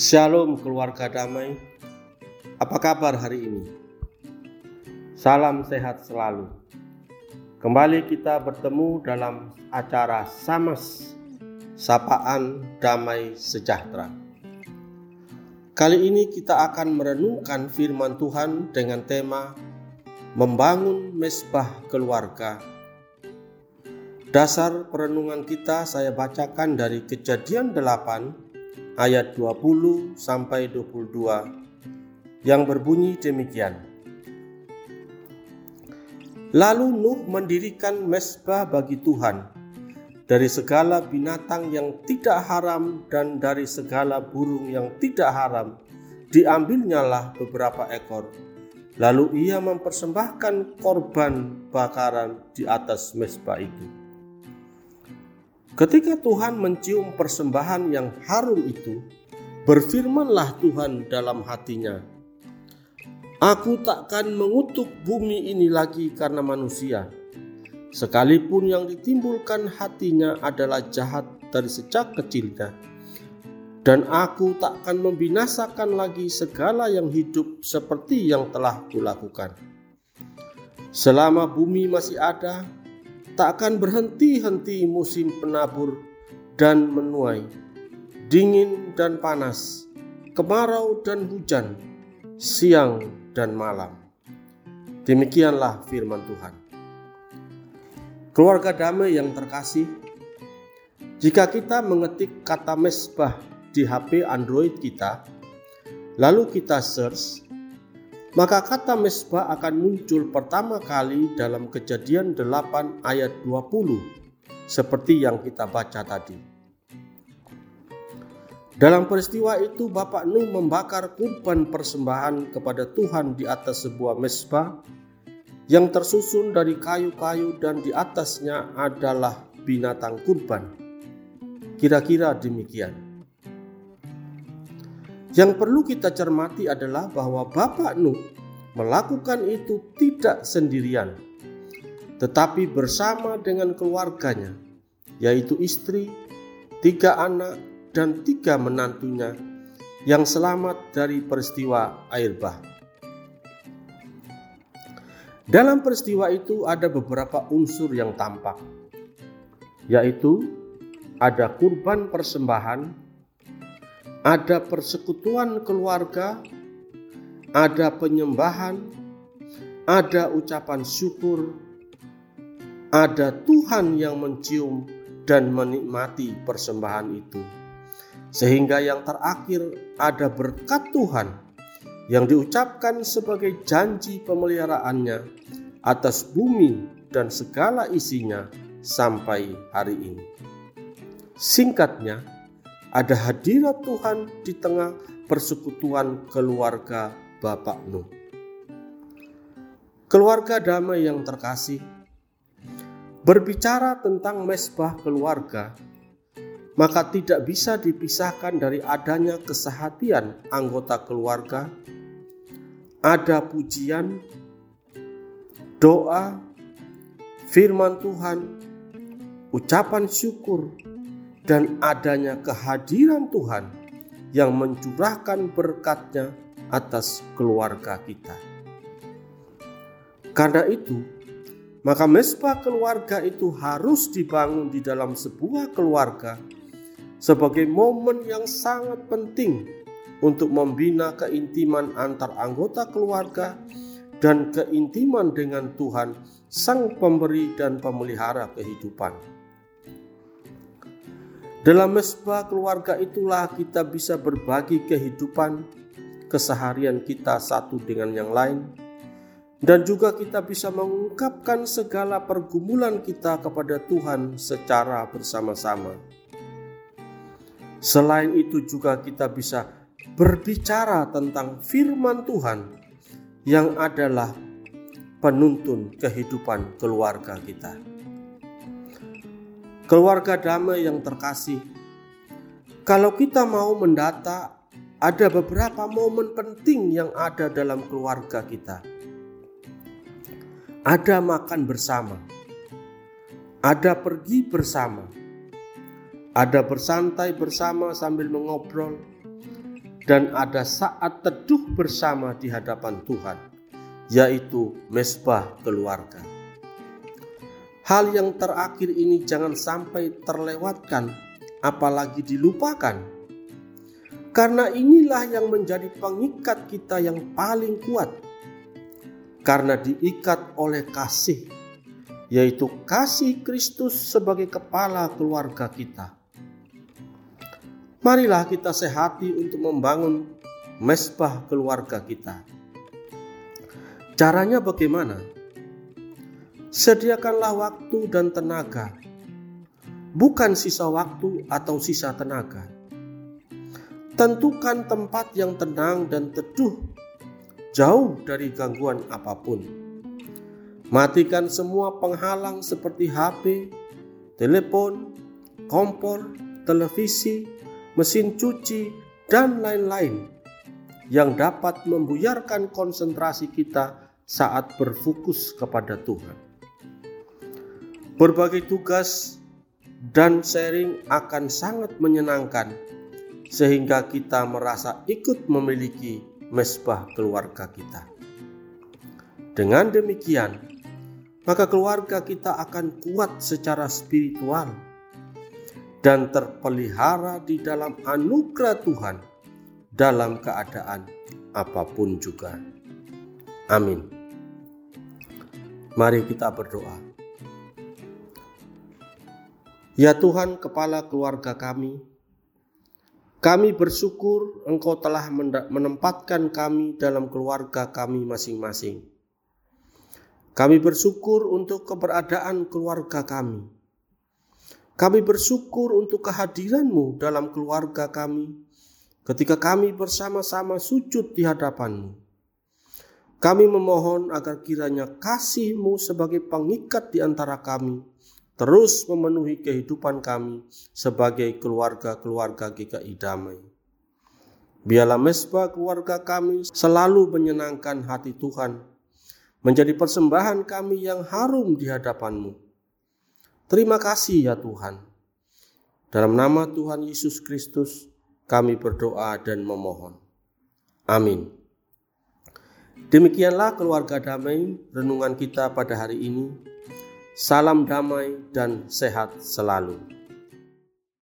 Shalom keluarga damai. Apa kabar hari ini? Salam sehat selalu. Kembali kita bertemu dalam acara Samas Sapaan Damai Sejahtera. Kali ini kita akan merenungkan firman Tuhan dengan tema Membangun Mesbah Keluarga. Dasar perenungan kita saya bacakan dari Kejadian 8 ayat 20 sampai 22 yang berbunyi demikian. Lalu Nuh mendirikan mesbah bagi Tuhan dari segala binatang yang tidak haram dan dari segala burung yang tidak haram. Diambilnyalah beberapa ekor. Lalu ia mempersembahkan korban bakaran di atas mesbah itu ketika Tuhan mencium persembahan yang harum itu berfirmanlah Tuhan dalam hatinya Aku takkan mengutuk bumi ini lagi karena manusia sekalipun yang ditimbulkan hatinya adalah jahat dari sejak kecilnya. Dan aku takkan membinasakan lagi segala yang hidup seperti yang telah kulakukan. Selama bumi masih ada, tak akan berhenti-henti musim penabur dan menuai, dingin dan panas, kemarau dan hujan, siang dan malam. Demikianlah firman Tuhan. Keluarga damai yang terkasih, jika kita mengetik kata mesbah di HP Android kita, lalu kita search, maka kata mesbah akan muncul pertama kali dalam kejadian 8 ayat 20, seperti yang kita baca tadi. Dalam peristiwa itu Bapak Nuh membakar kurban persembahan kepada Tuhan di atas sebuah mesbah yang tersusun dari kayu-kayu dan di atasnya adalah binatang kurban. Kira-kira demikian. Yang perlu kita cermati adalah bahwa Bapak Nuh melakukan itu tidak sendirian, tetapi bersama dengan keluarganya, yaitu istri, tiga anak, dan tiga menantunya yang selamat dari peristiwa air bah. Dalam peristiwa itu ada beberapa unsur yang tampak, yaitu ada kurban persembahan, ada persekutuan keluarga, ada penyembahan, ada ucapan syukur, ada Tuhan yang mencium dan menikmati persembahan itu. Sehingga yang terakhir ada berkat Tuhan yang diucapkan sebagai janji pemeliharaannya atas bumi dan segala isinya sampai hari ini. Singkatnya, ada hadirat Tuhan di tengah persekutuan keluarga Bapak Nuh. Keluarga damai yang terkasih, berbicara tentang mesbah keluarga, maka tidak bisa dipisahkan dari adanya kesehatian anggota keluarga ada pujian, doa, firman Tuhan, ucapan syukur, dan adanya kehadiran Tuhan yang mencurahkan berkatnya atas keluarga kita. Karena itu, maka mesbah keluarga itu harus dibangun di dalam sebuah keluarga sebagai momen yang sangat penting untuk membina keintiman antar anggota keluarga dan keintiman dengan Tuhan, Sang Pemberi dan Pemelihara kehidupan. Dalam mesbah keluarga itulah kita bisa berbagi kehidupan, keseharian kita satu dengan yang lain, dan juga kita bisa mengungkapkan segala pergumulan kita kepada Tuhan secara bersama-sama. Selain itu, juga kita bisa berbicara tentang firman Tuhan yang adalah penuntun kehidupan keluarga kita. Keluarga damai yang terkasih, kalau kita mau mendata, ada beberapa momen penting yang ada dalam keluarga kita. Ada makan bersama, ada pergi bersama, ada bersantai bersama sambil mengobrol, dan ada saat teduh bersama di hadapan Tuhan, yaitu mesbah keluarga. Hal yang terakhir ini jangan sampai terlewatkan, apalagi dilupakan, karena inilah yang menjadi pengikat kita yang paling kuat, karena diikat oleh kasih, yaitu kasih Kristus sebagai kepala keluarga kita. Marilah kita sehati untuk membangun mesbah keluarga kita. Caranya bagaimana? Sediakanlah waktu dan tenaga, bukan sisa waktu atau sisa tenaga. Tentukan tempat yang tenang dan teduh, jauh dari gangguan apa pun. Matikan semua penghalang seperti HP, telepon, kompor, televisi, mesin cuci, dan lain-lain yang dapat membuyarkan konsentrasi kita saat berfokus kepada Tuhan. Berbagai tugas dan sharing akan sangat menyenangkan sehingga kita merasa ikut memiliki mesbah keluarga kita. Dengan demikian, maka keluarga kita akan kuat secara spiritual dan terpelihara di dalam anugerah Tuhan dalam keadaan apa pun juga. Amin. Mari kita berdoa. Ya Tuhan, kepala keluarga kami, kami bersyukur Engkau telah menempatkan kami dalam keluarga kami masing-masing. Kami bersyukur untuk keberadaan keluarga kami. Kami bersyukur untuk kehadiranmu dalam keluarga kami ketika kami bersama-sama sujud di hadapanmu. Kami memohon agar kiranya kasihmu sebagai pengikat di antara kami terus memenuhi kehidupan kami sebagai keluarga-keluarga GKI Damai. Biarlah mesbah keluarga kami selalu menyenangkan hati Tuhan, menjadi persembahan kami yang harum di hadapanmu. Terima kasih ya Tuhan. Dalam nama Tuhan Yesus Kristus, kami berdoa dan memohon. Amin. Demikianlah keluarga damai renungan kita pada hari ini. Salam damai dan sehat selalu.